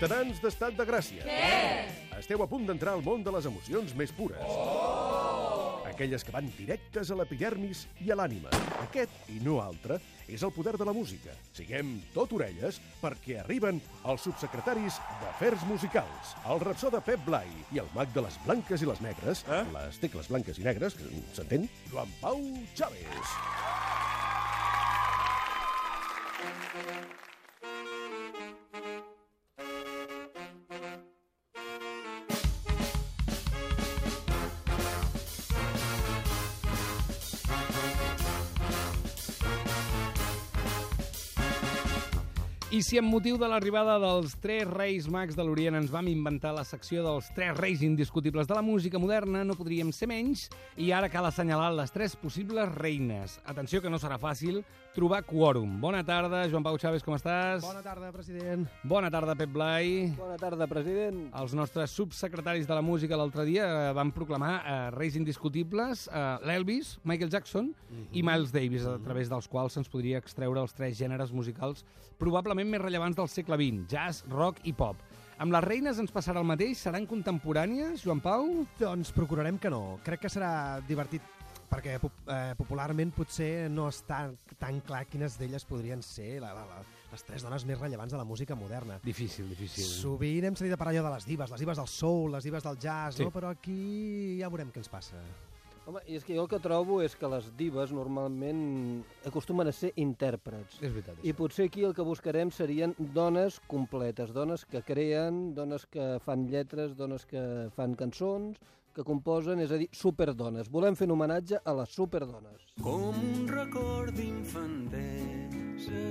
Ciutadans d'estat de Gràcia. Què? Esteu a punt d'entrar al món de les emocions més pures. Oh! Aquelles que van directes a l'epidermis i a l'ànima. Aquest, i no altre, és el poder de la música. Siguem tot orelles perquè arriben els subsecretaris d'Afers Musicals, el rapsó de Pep Blai i el mag de les blanques i les negres, eh? les tecles blanques i negres, s'entén? Joan Pau Chávez. I si amb motiu de l'arribada dels tres reis mags de l'Orient ens vam inventar la secció dels tres reis indiscutibles de la música moderna, no podríem ser menys, i ara cal assenyalar les tres possibles reines. Atenció que no serà fàcil trobar quòrum. Bona tarda, Joan Pau Chaves, com estàs? Bona tarda, president. Bona tarda, Pep Blai. Bona tarda, president. Els nostres subsecretaris de la música l'altre dia eh, van proclamar eh, reis indiscutibles eh, l'Elvis, Michael Jackson uh -huh. i Miles Davis, a través dels quals se'ns podria extreure els tres gèneres musicals probablement més rellevants del segle XX, jazz, rock i pop. Amb les reines ens passarà el mateix? Seran contemporànies, Joan Pau? Doncs procurarem que no. Crec que serà divertit perquè eh, popularment potser no està tan clar quines d'elles podrien ser la, la, la, les tres dones més rellevants de la música moderna. Difícil, difícil. Sovint hem sentit a parlar allò de les divas, les divas del soul, les divas del jazz, Sí. no? però aquí ja veurem què ens passa. Home, i és que jo el que trobo és que les divas normalment acostumen a ser intèrprets. És veritat, I això. potser aquí el que buscarem serien dones completes, dones que creen, dones que fan lletres, dones que fan cançons, que composen, és a dir, superdones. Volem fer un homenatge a les superdones. Com un record d'infantesa,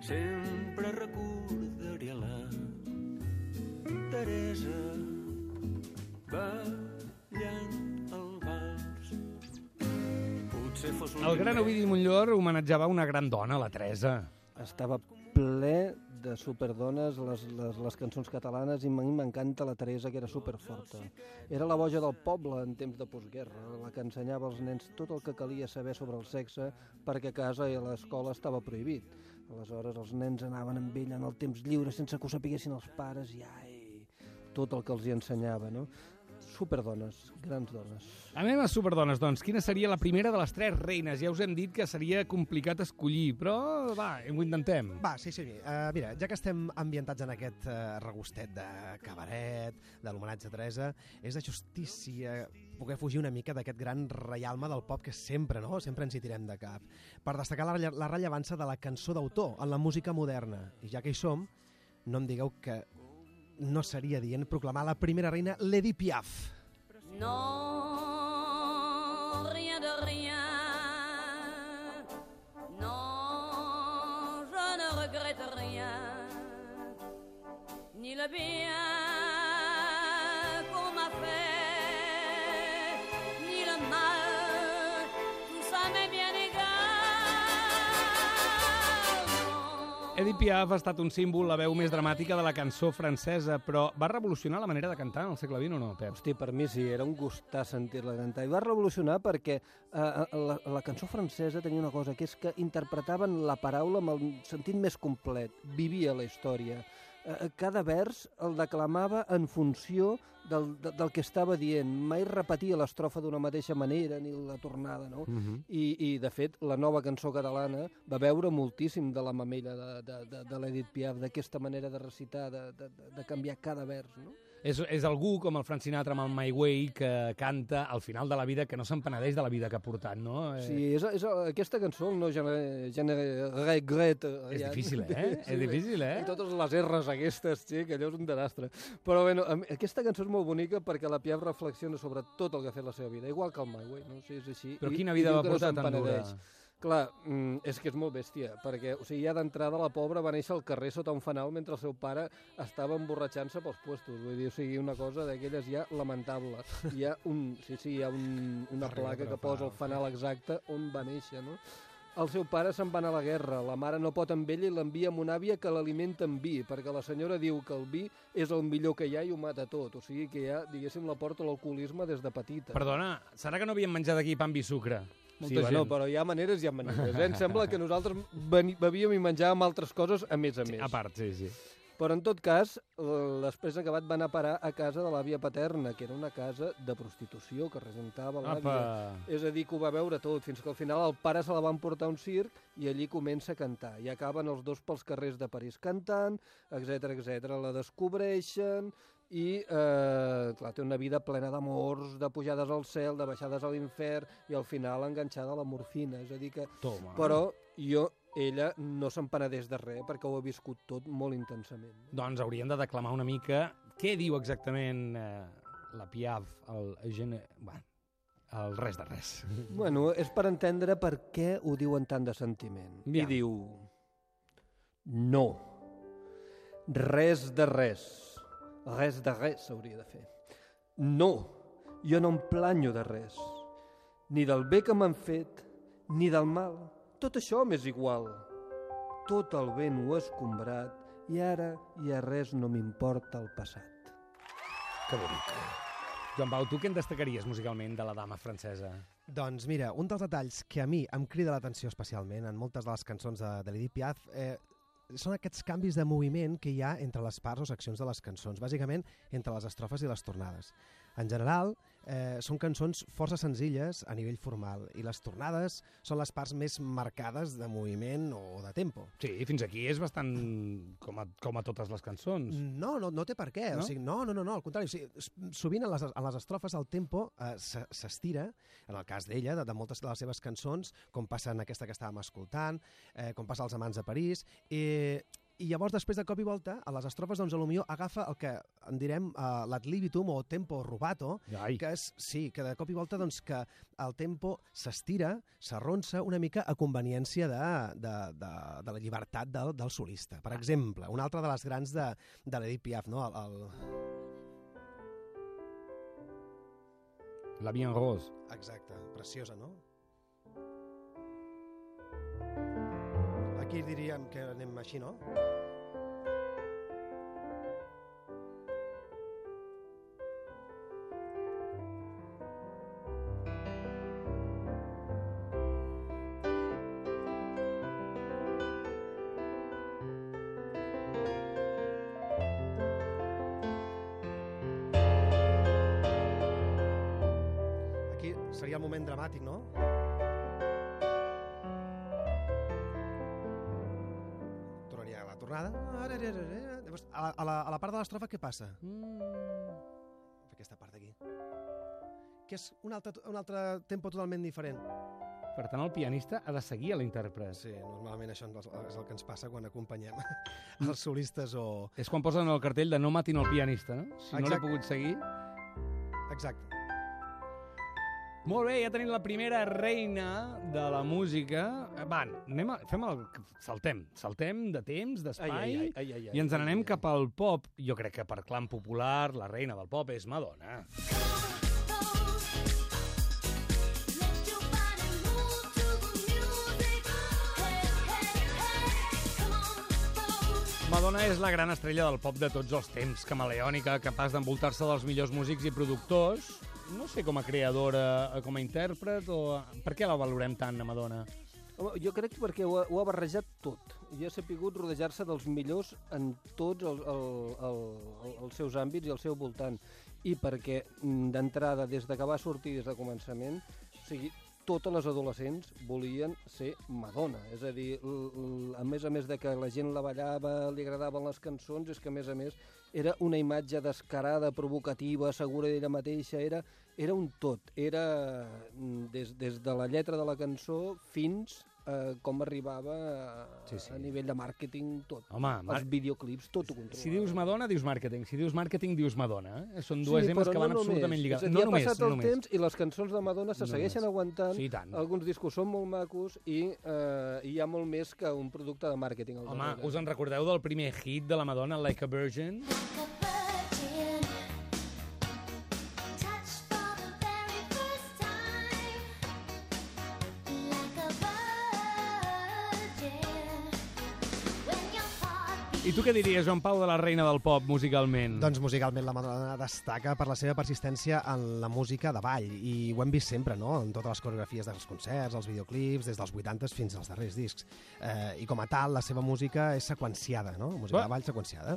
sempre recordaré la Teresa ballant el vals. Potser fos un El gran Ovidi Montllor homenatjava una gran dona, la Teresa. Estava ple de superdones, les, les, les cançons catalanes, i m'encanta la Teresa, que era superforta. Era la boja del poble en temps de postguerra, la que ensenyava als nens tot el que calia saber sobre el sexe, perquè a casa i a l'escola estava prohibit. Aleshores els nens anaven amb ella en el temps lliure sense que ho sapiguessin els pares i ai, tot el que els hi ensenyava, no? Superdones, grans dones. Anem a superdones, doncs. Quina seria la primera de les tres reines? Ja us hem dit que seria complicat escollir, però va, ho intentem. Va, sí, sí. Uh, mira, ja que estem ambientats en aquest uh, regustet de cabaret, de l'homenatge a Teresa, és de justícia poder fugir una mica d'aquest gran reialme del pop que sempre, no?, sempre ens hi tirem de cap, per destacar la, relle- la rellevància de la cançó d'autor en la música moderna. I ja que hi som, no em digueu que no seria dient proclamar la primera reina Lady Piaf. Non, rien de rien. Non, je ne regrette rien. Ni le bien Edith Piaf ha estat un símbol, la veu més dramàtica de la cançó francesa, però va revolucionar la manera de cantar el segle XX o no, Pep? Hosti, per mi sí, era un gustar sentir-la cantar. I va revolucionar perquè eh, la, la cançó francesa tenia una cosa, que és que interpretaven la paraula amb el sentit més complet, vivia la història. Eh, cada vers el declamava en funció del, de, del que estava dient. Mai repetia l'estrofa d'una mateixa manera, ni la tornada, no? I, I, de fet, la nova cançó catalana va veure moltíssim de la mamella de, de, de, de l'Edith Piaf, d'aquesta manera de recitar, de, de, de- de canviar cada vers, no? És, és algú com el Frank Sinatra amb el My Way que canta al final de la vida, que no se'n penedeix de la vida que ha portat, no? Eh, Sí, és, és, aquesta cançó, no gener, gener, regret... És difícil, eh? És difícil, eh? I totes les R's aquestes, sí, que allò és un desastre. Però, bueno, aquesta cançó és molt bonica perquè la Piaf reflexiona sobre tot el que ha fet la seva vida, igual que el My Way, no? Sí, és així. Però I- quina i vida diu va no portar se'n tan dura? Clar, mm, és que és molt bèstia, perquè o sigui, ja d'entrada la pobra va néixer al carrer sota un fanal mentre el seu pare estava emborratxant-se pels puestos. Vull dir, o sigui, una cosa d'aquelles ja lamentable. Hi ha, un, sí, sí, hi ha un, una placa que posa el fanal, exacte on va néixer, no? El seu pare se'n va anar a la guerra, la mare no pot amb ell i l'envia amb una àvia que l'alimenta amb vi, perquè la senyora diu que el vi és el millor que hi ha i ho mata tot. O sigui que ja, diguéssim, la porta a l'alcoholisme des de petita. Perdona, serà que no havien menjat aquí pa amb vi i sucre? Sí, bueno, però hi ha maneres i hi ha maneres. Eh? Em sembla que nosaltres bevíem i menjàvem altres coses a més a més. A part, sí, sí. Però en tot cas, després acabat va anar a parar a casa de l'àvia paterna, que era una casa de prostitució que regentava l'àvia. És a dir, que ho va veure tot, fins que al final el pare se la van portar a un circ i allí comença a cantar. I acaben els dos pels carrers de París cantant, etc etc. La descobreixen i, eh, clar, té una vida plena d'amors, de pujades al cel, de baixades a l'infern i al final enganxada a la morfina. És a dir que... Toma. Però jo, ella, no se'n penedeix de res perquè ho ha viscut tot molt intensament. Doncs hauríem de declamar una mica què diu exactament eh, la Piaf, el, gene... bueno, el res de res. Bueno, és per entendre per què ho diuen tant de sentiment. Ja. I diu... No. Res de res. Res de res s'hauria de fer. No. Jo no em planyo de res. Ni del bé que m'han fet, ni del mal. Tot això m'és igual. Tot el vent ho ha escombrat i ara ja res no m'importa el passat. Que bonic. Joan Pau, tu què en destacaries musicalment de la dama francesa? Doncs mira, un dels detalls que a mi em crida l'atenció especialment en moltes de les cançons de, de l'Edith Piaf eh, són aquests canvis de moviment que hi ha entre les parts o seccions de les cançons, bàsicament entre les estrofes i les tornades. En general, eh, són cançons força senzilles a nivell formal i les tornades són les parts més marcades de moviment o de tempo. Sí, fins aquí és bastant com a, com a totes les cançons. No, no, no té per què. No? O sigui, no, no, no, no, al contrari. O sigui, sovint en les, en les estrofes el tempo eh, se- s'estira, en el cas d'ella, de, de moltes de les seves cançons, com passa en aquesta que estàvem escoltant, eh, com passa als Amants de París, i, i llavors, després de cop i volta, a les estrofes, doncs, potser agafa el que en direm uh, l'ad libitum o tempo rubato, Ai. que és, sí, que de cop i volta doncs, que el tempo s'estira, s'arronsa una mica a conveniència de, de, de, de la llibertat del, del solista. Per exemple, una altra de les grans de, de l'Edith Piaf, no? El, el... La Bien Rose. Exacte, preciosa, no? Aquí diríem que anem així, no? Aquí seria el moment dramàtic, no? Tornada. Llavors, a la, a la, a la part de l'estrofa què passa? Aquesta part d'aquí. Que és un altre, un altre tempo totalment diferent. Per tant, el pianista ha de seguir a l'intèrpret. Sí, normalment això és el- que ens passa quan acompanyem els solistes o... És quan posen el cartell de no matin el pianista, no? Si no l'he Exacte. pogut seguir... Exacte. Molt bé, ja tenim la primera reina de la música. Eh, Va, anem a, fem el... Saltem. Saltem de temps, d'espai, Ai, ai, ai, ai, ai, i ens n'anem cap al pop. Jo crec que per clam popular, la reina del pop és Madonna. Madonna és la gran estrella del pop de tots els temps, camaleònica, capaç d'envoltar-se dels millors músics i productors. No sé, com a creadora, eh, com a intèrpret, o... Per què la valorem tant, a Madonna? Jo crec que perquè ho ha, ho ha barrejat tot. I ha sapigut rodejar-se dels millors en tots el, el, el, el, els seus àmbits i al seu voltant. I perquè, mm, d'entrada, des de que va sortir des de començament, o sigui, totes les adolescents volien ser Madonna. És a dir, a més a més de que la gent la ballava, li agradaven les cançons, és que a més a més era una imatge descarada, provocativa, segura d'ella mateixa, era, era un tot. Era mm, des, des de la lletra de la cançó fins a com arribava a, Sí, sí. a nivell de màrqueting tot. Home, mar- Els videoclips, tot ho controlava. Si dius Madonna, dius màrqueting. Si dius màrqueting, dius Madonna. Eh? Són dues sí, emes que van no absolutament només. lligades. És a dir, no ha només, passat no el només. temps i les cançons de Madonna se No segueixen només. aguantant. Sí, tant. Alguns discos són molt macos i eh, hi ha molt més que un producte de màrqueting. Home, darrere. us en recordeu del primer hit de la Madonna, Like a Virgin? like a virgin. Tu què diries, Joan Pau, de la reina del pop, musicalment? Doncs musicalment la Madonna destaca per la seva persistència en la música de ball i ho hem vist sempre, no?, en totes les coreografies dels concerts, els videoclips, des dels 80s fins als darrers discs. Eh, I com a tal, la seva música és seqüenciada, no?, música Clar. de ball seqüenciada.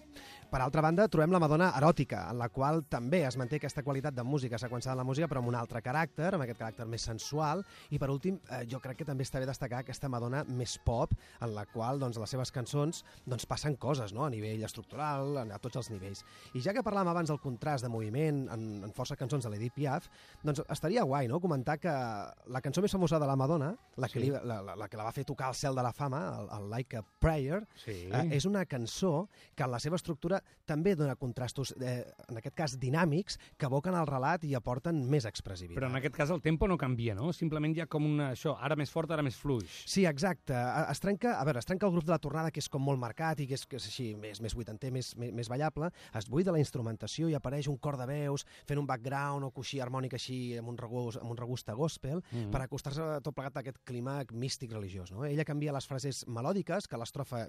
Per altra banda, trobem la Madonna eròtica, en la qual també es manté aquesta qualitat de música seqüenciada en la música, però amb un altre caràcter, amb aquest caràcter més sensual, i per últim, eh, jo crec que també està bé destacar aquesta Madonna més pop, en la qual doncs, les seves cançons doncs, passen coses, no?, a nivell estructural, a, a tots els nivells. I ja que parlàvem abans del contrast de moviment en, en força cançons de l'Edith Piaf, doncs estaria guai, no?, comentar que la cançó més famosa de la Madonna, la que, Sí. li, la, la, la que la va fer tocar al cel de la fama, el, el Like a Prayer, Sí. eh, és una cançó que en la seva estructura també dona contrastos, eh, en aquest cas dinàmics, que evoquen el relat i aporten més expressivitat. Però en aquest cas el tempo no canvia, no? Simplement hi ha com una, això, ara més fort, ara més fluix. Sí, exacte. Es trenca, a veure, es trenca el grup de la tornada, que és com molt marcat i que és, que és així, més, més vuitanter, més, més, més ballable. Es buida la instrumentació i apareix un cor de veus fent un background o coixí harmònic així amb un regust, amb un regust a gospel Mm. per acostar-se tot plegat a aquest clima místic religiós. No? Ella canvia les frases melòdiques, que a l'estrofa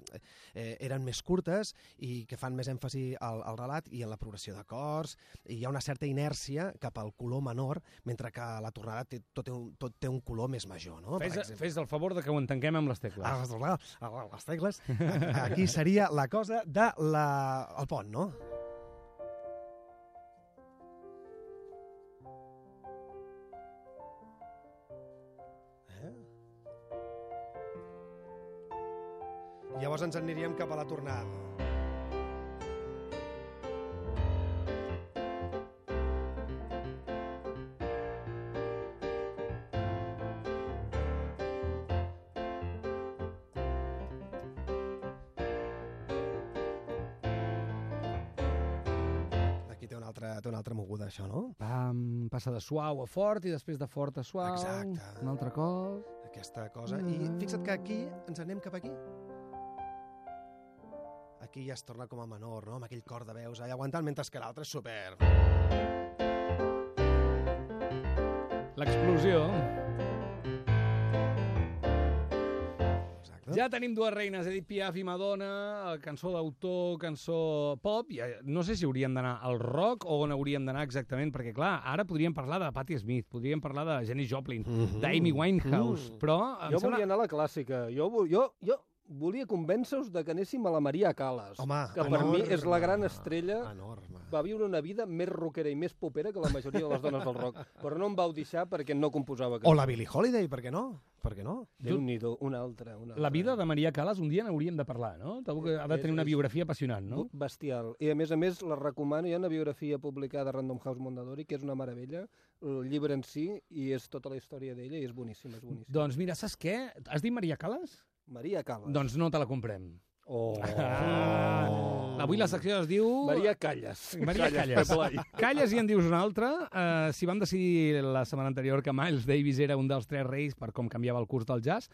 eh, eren més curtes i que fan més èmfasi al, al relat i en la progressió d'acords. I hi ha una certa inèrcia cap al color menor, mentre que la tornada té, tot, té un, tot té un color més major. No? Fes, fes el favor de que ho entenguem amb les tecles. Ah, les, les, les tecles. Aquí seria la cosa de la... el pont, no? Eh? Llavors ens aniríem cap a la tornada. Altra, té una altra moguda, això, no? Pam, passa de suau a fort i després de fort a suau. Exacte. Un altre cop. aquesta cosa. I fixa't que aquí ens anem cap aquí. Aquí ja es torna com a menor, no? Amb aquell cor de veus allà aguantant, mentre que l'altre és super... L'explosió. Exacte. Ja tenim dues reines, Edith Piaf i Madonna, eh, cançó d'autor, cançó pop. I, eh, no sé si hauríem d'anar al rock o on hauríem d'anar exactament, perquè, clar, ara podríem parlar de Patti Smith, podríem parlar de Janis Joplin, Mhm. d'Amy Winehouse, Mm. però Jo sembla... volia anar a la clàssica. Jo, jo, jo volia convèncer-vos de que anéssim a la Maria Callas, Home, que per mi és la gran enorme, estrella Enorme. Va viure una vida més rockera i més popera que la majoria de les dones del rock, però no em vau deixar perquè no composava O la Billie Holiday, per què no? Per què no? Déu-n'hi-do, una altra, una altra. La vida de Maria Callas un dia n'hauríem de parlar, no? Trobo que ha de tenir una biografia apassionant, no? Bestial. I a més a més la recomano, hi ha una biografia publicada a Random House Mondadori, que és una meravella, el llibre en si, i és tota la història d'ella, i és boníssima, és boníssima. Doncs mira, saps què? Has dit Maria Callas? Maria Callas. Doncs no te la comprem. Oh. Ah. Avui la secció es diu... Maria Callas. Maria Callas. Pep Blai. Calles i en dius una altra. Uh, si vam decidir la setmana anterior que Miles Davis era un dels tres reis per com canviava el curs del jazz,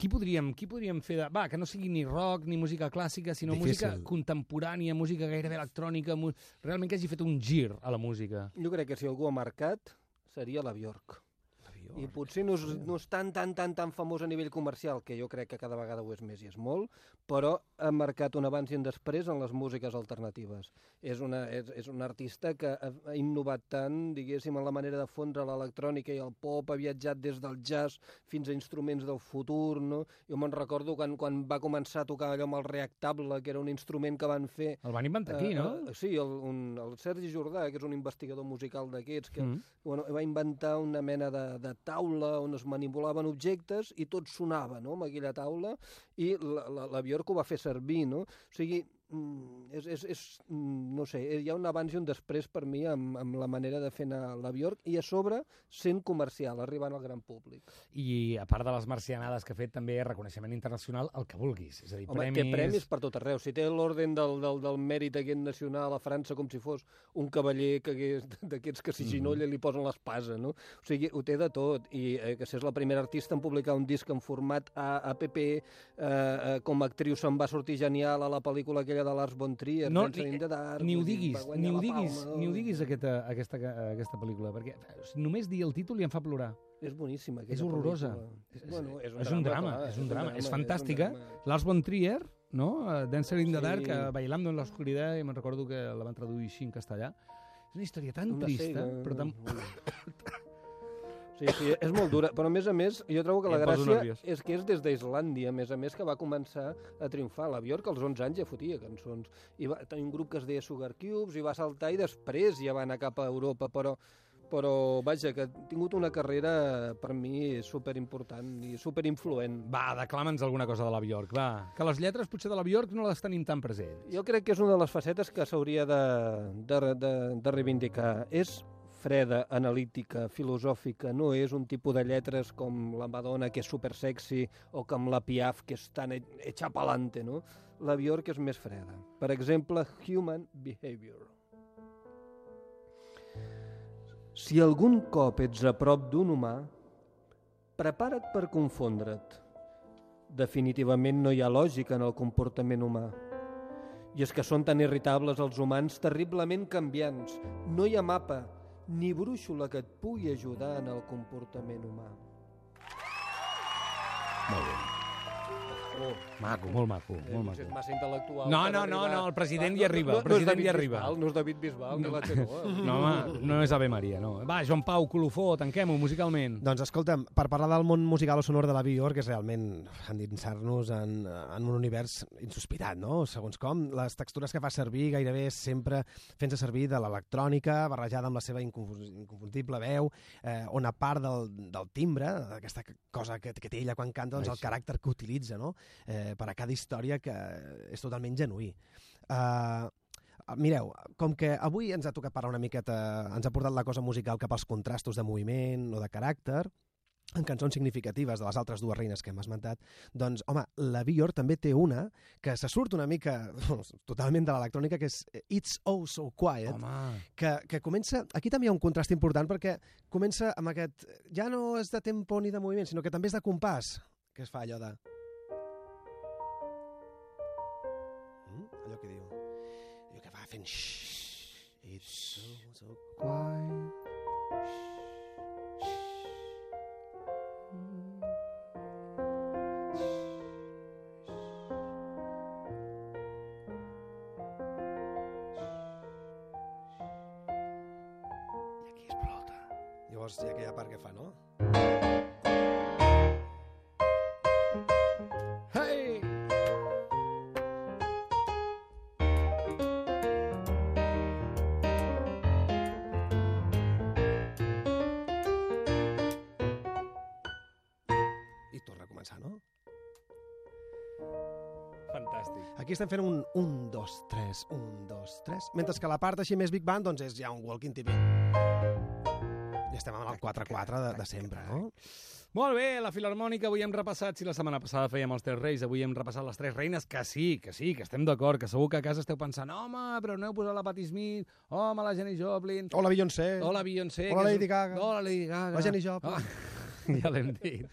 qui podríem, qui podríem fer de... Va, que no sigui ni rock ni música clàssica, sinó Difícil. música contemporània, música gairebé electrònica, mu... realment que hagi fet un gir a la música. Jo crec que si algú ha marcat seria la Bjork. I potser no és, no és tan, tan, tan, tan famós a nivell comercial, que jo crec que cada vegada ho és més i és molt, però ha marcat un abans i un després en les músiques alternatives. És una, és, és una artista que ha, ha innovat tant, diguéssim, en la manera de fondre l'electrònica i el pop, ha viatjat des del jazz fins a instruments del futur, no? Jo me'n recordo quan, quan va començar a tocar allò amb el reactable, que era un instrument que van fer El van inventar aquí, Eh, no? eh, sí, el, un, el Sergi Jordà, que és un investigador musical d'aquests, que Mm. bueno, va inventar una mena de, de taula on es manipulaven objectes i tot sonava no, amb aquella taula i la, la, la Bjork ho va fer servir, no? O sigui, és, és, és, mm, no sé, hi ha un abans i un després per mi amb, amb la manera de fer anar la Bjork i a sobre sent comercial, arribant al gran públic. I a part de les marcianades que ha fet, també reconeixement internacional, el que vulguis. És a dir, Home, premis... té premis per tot arreu. Si té l'orden del, del, del mèrit aquest nacional a França com si fos un cavaller d'aquests que s'hi ginolla i li posen l'espasa, no? O sigui, ho té de tot. I eh, que és la primera artista en publicar un disc en format APP, eh, eh, com a actriu se'n va sortir genial a la pel·lícula aquella de Lars von Trier, No, ni- the Dark, Ni ho diguis, ni ho diguis, Palma, ni ho diguis aquesta, aquesta, aquesta pel·lícula, perquè només dir el títol ja em fa plorar. És boníssima, És horrorosa. És, bueno, és un, és un drama, és un drama, és fantàstica. Lars von Trier, no? Eh, Dancer in the Sí. Dark, eh, Bailando en la oscuridad, i me'n recordo que la van traduir així en castellà. És una història tan Una trista, cega, però tan... Sí, sí, és molt dura, però a més a més jo trobo que la gràcia és que és des d'Islàndia, a més a més, que va començar a triomfar. La Björk als 11 anys ja fotia cançons. I va tenir un grup que es deia Sugar Cubes i va saltar i després ja va anar cap a Europa, però però vaja, que ha tingut una carrera per mi superimportant i superinfluent. Va, declama'ns alguna cosa de la Bjork, va. Que les lletres potser de la Bjork no les tenim tan presents. Jo crec que és una de les facetes que s'hauria de, de, de, de reivindicar. És freda, analítica, filosòfica, no és un tipus de lletres com la Madonna, que és super sexy, o com la Piaf, que és tan e- hecha pa'lante, no? La Bjork és més freda. Per exemple, Human Behavior. Si algun cop ets a prop d'un humà, prepara't per confondre't. Definitivament no hi ha lògica en el comportament humà. I és que són tan irritables els humans, terriblement canviants. No hi ha mapa, ni brúixola que et pugui ajudar en el comportament humà. Oh, Maco, molt maco, eh, molt és maco. massa intel·lectual. No, no, no, no, el president Va, hi arriba, el és president David hi arriba. Bisbal, no és David Bisbal, ni la Xenoa. No, home, no és Ave Maria, no. Va, Joan Pau, colofó, tanquem-ho musicalment. Doncs escolta'm, per parlar del món musical o sonor de la Bjork és realment endinsar-nos en, en un univers insospirat, no? Segons com, les textures que fa servir gairebé sempre fent-se servir de l'electrònica barrejada amb la seva inconfundible veu, eh, on a part del, del timbre, aquesta cosa que, que té ella quan canta, doncs el caràcter que utilitza, no? Eh, per a cada història que és totalment genuí. Uh, Mireu, com que avui ens ha tocat parlar una miqueta, ens ha portat la cosa musical cap als contrastos de moviment o de caràcter, en cançons significatives de les altres dues reines que hem esmentat, doncs, home, la Björk també té una que se surt una mica totalment de l'electrònica, que és It's Oh So Quiet, Home, que, que comença... Aquí també hi ha un contrast important perquè comença amb aquest... Ja no és de tempo ni de moviment, sinó que també és de compàs, que es fa allò de... Fent... Shhh, it's so, so quiet. I aquí explota. Llavors hi ha aquella part que fa, no? I torna a començar, no? Fantàstic. Aquí estem fent un 1, 2, 3, 1, 2, 3, mentre que la part així més Big Band doncs és ja un walking TV. I estem amb el 4-4 de, de sempre, no? Molt bé, la Filarmònica, avui hem repassat, si la setmana passada fèiem els tres reis, avui hem repassat les tres reines, que sí, que sí, que estem d'acord, que segur que a casa esteu pensant, home, però no heu posat la Patti Smith, home, la Jenny Joplin, Hola, Beyoncé. hola Beyoncé... Hola, que és- Lady Gaga. Hola Lady Gaga. La Jenny Joplin. Ah, ja l'hem dit.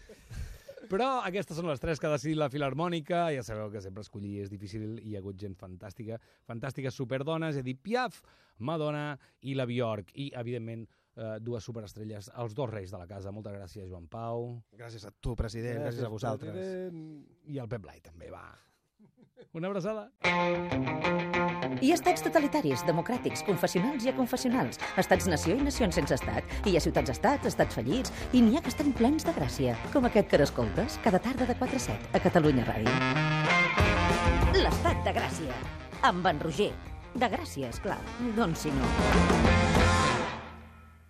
Però aquestes són les tres que ha decidit la Filarmònica, ja sabeu que sempre escollir és difícil, hi ha hagut gent fantàstica, fantàstiques superdones, Edith Piaf, Madonna i la Bjork, i, evidentment, eh, dues superestrelles, els dos reis de la casa. Moltes gràcies, Joan Pau. Gràcies a tu, president, gràcies, a vosaltres. president. I el Pep Blai també, va. Una abraçada. Hi ha estats totalitaris, democràtics, confessionals i aconfessionals, estats-nació i nacions sense estat. Hi ha ciutats-estats, estats fallits, i n'hi ha que estan plens de gràcia, com aquest que escoltes cada tarda de 4 a 7 a Catalunya Ràdio. L'estat de Gràcia, amb en Roger. De Gràcia, clar, doncs si no.